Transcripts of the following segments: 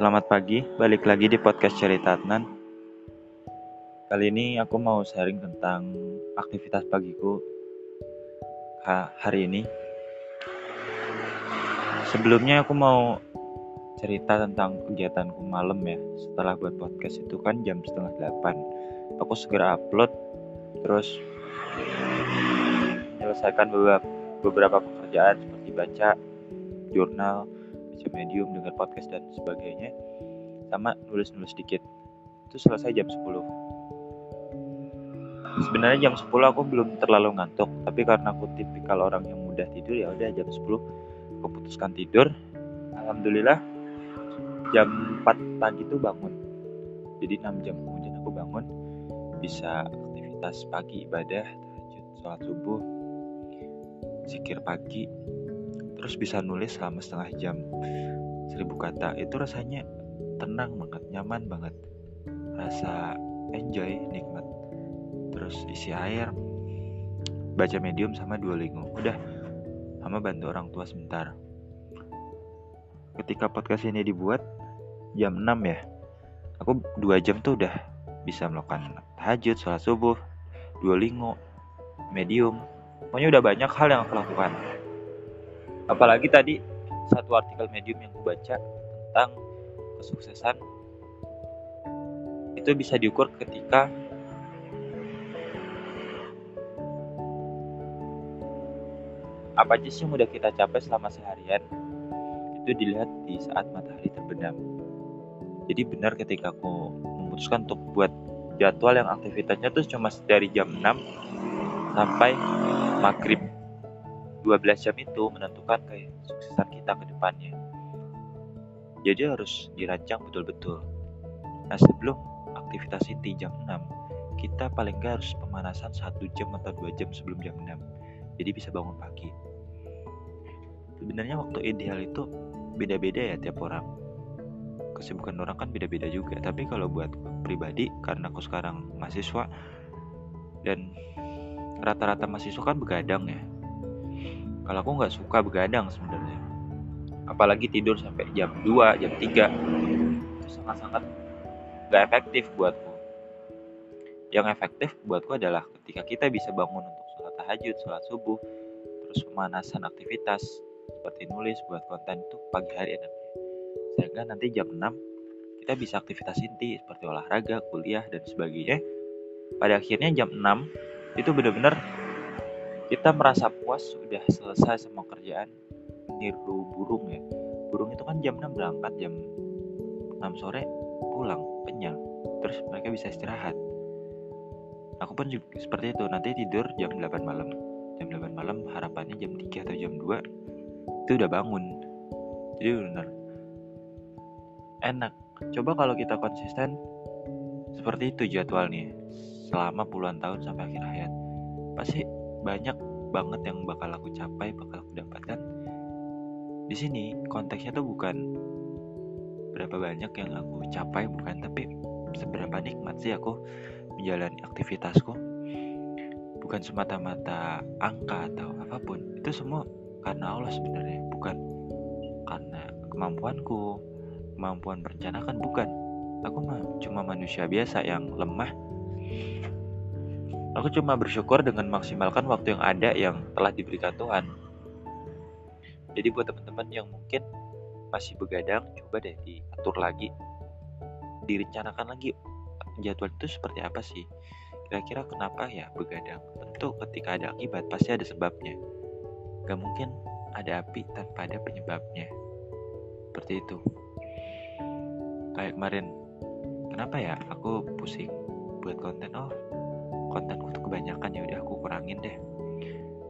Selamat pagi, balik lagi di podcast Cerita Adnan. Kali ini aku mau sharing tentang aktivitas pagiku ha hari ini. Sebelumnya aku mau cerita tentang kegiatanku malam ya. Setelah buat podcast itu kan jam setengah delapan. Aku segera upload, terus menyelesaikan beberapa pekerjaan seperti baca jurnal, baca medium, dengar podcast dan sebagainya. Sama nulis-nulis sedikit. Itu selesai jam 10. Sebenarnya jam 10 aku belum terlalu ngantuk, tapi karena aku tipikal orang yang mudah tidur ya udah jam 10 aku putuskan tidur. Alhamdulillah jam 4 pagi itu bangun. Jadi 6 jam kemudian aku bangun bisa aktivitas pagi ibadah, tahajud, sholat subuh, zikir pagi, terus bisa nulis selama setengah jam. Seribu kata itu rasanya tenang banget nyaman banget. Rasa enjoy nikmat. Terus isi air baca medium sama Duolingo. Udah sama bantu orang tua sebentar. Ketika podcast ini dibuat jam 6 ya. Aku dua jam tuh udah bisa melakukan tahajud sholat subuh Duolingo medium. Pokoknya udah banyak hal yang aku lakukan apalagi tadi satu artikel medium yang aku baca tentang kesuksesan. Itu bisa diukur ketika apa aja sih yang udah kita capai selama seharian? Itu dilihat di saat matahari terbenam. Jadi benar ketika aku memutuskan untuk buat jadwal yang aktivitasnya tuh cuma dari jam 6 sampai maghrib 12 jam itu menentukan kayak suksesan kita ke depannya. Jadi harus dirancang betul-betul. Nah sebelum aktivitas inti jam 6 kita paling nggak harus pemanasan satu jam atau dua jam sebelum jam 6 jadi bisa bangun pagi. Sebenarnya waktu ideal itu beda-beda ya tiap orang. Kesibukan orang kan beda-beda juga. Tapi kalau buat pribadi karena aku sekarang mahasiswa dan rata-rata mahasiswa kan begadang ya kalau aku nggak suka begadang sebenarnya. Apalagi tidur sampai jam 2 jam 3 itu sangat-sangat nggak efektif buatku. Yang efektif buatku adalah ketika kita bisa bangun untuk sholat tahajud sholat subuh terus pemanasan aktivitas seperti nulis buat konten itu pagi hari enaknya. Sehingga nanti jam 6 kita bisa aktivitas inti seperti olahraga kuliah dan sebagainya. Pada akhirnya jam 6 itu benar-benar kita merasa puas sudah selesai semua kerjaan. Niru burung ya. Burung itu kan jam 6 berangkat jam 6 sore pulang kenyang. Terus mereka bisa istirahat. Aku pun juga seperti itu. Nanti tidur jam 8 malam. Jam 8 malam harapannya jam 3 atau jam 2 itu udah bangun. Jadi benar. Enak. Coba kalau kita konsisten seperti itu jadwalnya. Selama puluhan tahun sampai akhir hayat. Pasti banyak banget yang bakal aku capai bakal aku dapatkan. Di sini konteksnya tuh bukan berapa banyak yang aku capai bukan tapi seberapa nikmat sih aku menjalani aktivitasku. Bukan semata-mata angka atau apa pun itu semua karena Allah sebenarnya bukan karena kemampuanku kemampuan merencanakan bukan. Aku mah cuma manusia biasa yang lemah aku cuma bersyukur dengan maksimalkan waktu yang ada yang telah diberikan Tuhan jadi buat teman-teman yang mungkin masih begadang coba deh diatur lagi direncanakan lagi jadwal itu seperti apa sih kira-kira kenapa ya begadang tentu ketika ada akibat pasti ada sebabnya Gak mungkin ada api tanpa ada penyebabnya. Seperti itu. Kayak kemarin, kenapa ya aku pusing buat konten? Oh, kontenku tuh kebanyakan ya udah aku kurangin deh.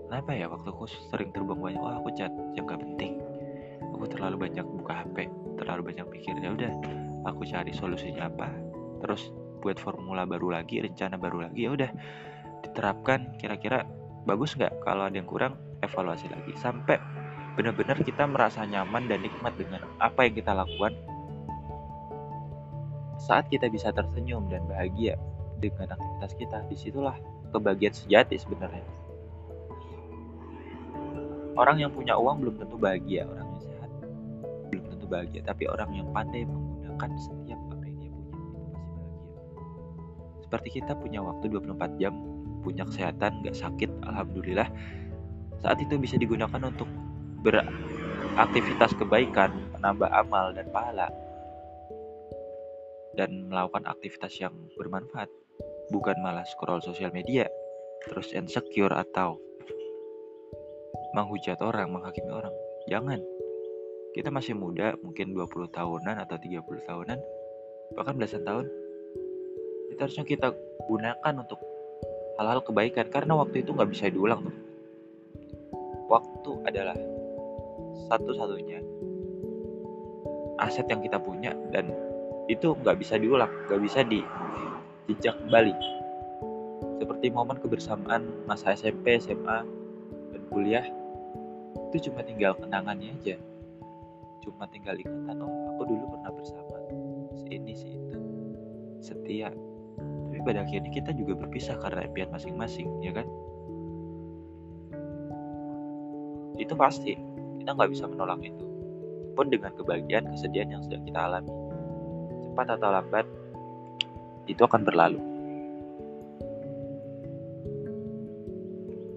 Kenapa ya waktu aku sering terbang banyak? Oh, aku chat yang gak penting. Aku terlalu banyak buka HP, terlalu banyak pikir. Ya udah, aku cari solusinya apa. Terus buat formula baru lagi, rencana baru lagi. Ya udah, diterapkan kira-kira bagus nggak kalau ada yang kurang evaluasi lagi sampai benar-benar kita merasa nyaman dan nikmat dengan apa yang kita lakukan saat kita bisa tersenyum dan bahagia dengan aktivitas kita di situlah kebahagiaan sejati sebenarnya. Orang yang punya uang belum tentu bahagia orang yang sehat belum tentu bahagia tapi orang yang pandai menggunakan setiap apa yang dia punya itu pasti bahagia. Seperti kita punya waktu 24 jam punya kesehatan nggak sakit alhamdulillah saat itu bisa digunakan untuk beraktivitas kebaikan menambah amal dan pahala dan melakukan aktivitas yang bermanfaat bukan malah scroll sosial media terus insecure atau menghujat orang menghakimi orang. Jangan. Kita masih muda mungkin 20 tahunan atau 30 tahunan bahkan belasan tahun. Itu harusnya kita gunakan untuk hal-hal kebaikan karena waktu itu nggak bisa diulang tuh. Waktu adalah satu-satunya aset yang kita punya dan itu nggak bisa diulang nggak bisa dijejak kembali seperti momen kebersamaan masa SMP SMA dan kuliah itu cuma tinggal kenangannya aja. Cuma tinggal ingatan oh aku dulu pernah bersama si ini si itu. Setia. Tapi pada akhirnya kita juga berpisah karena impian masing-masing ya kan? Itu pasti. Kita nggak bisa menolak itu. Pun dengan kebahagiaan kesedihan yang sedang kita alami. Cepat atau lambat itu akan berlalu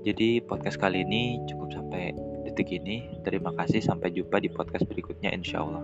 jadi podcast kali ini cukup sampai detik ini. Terima kasih, sampai jumpa di podcast berikutnya, insya Allah.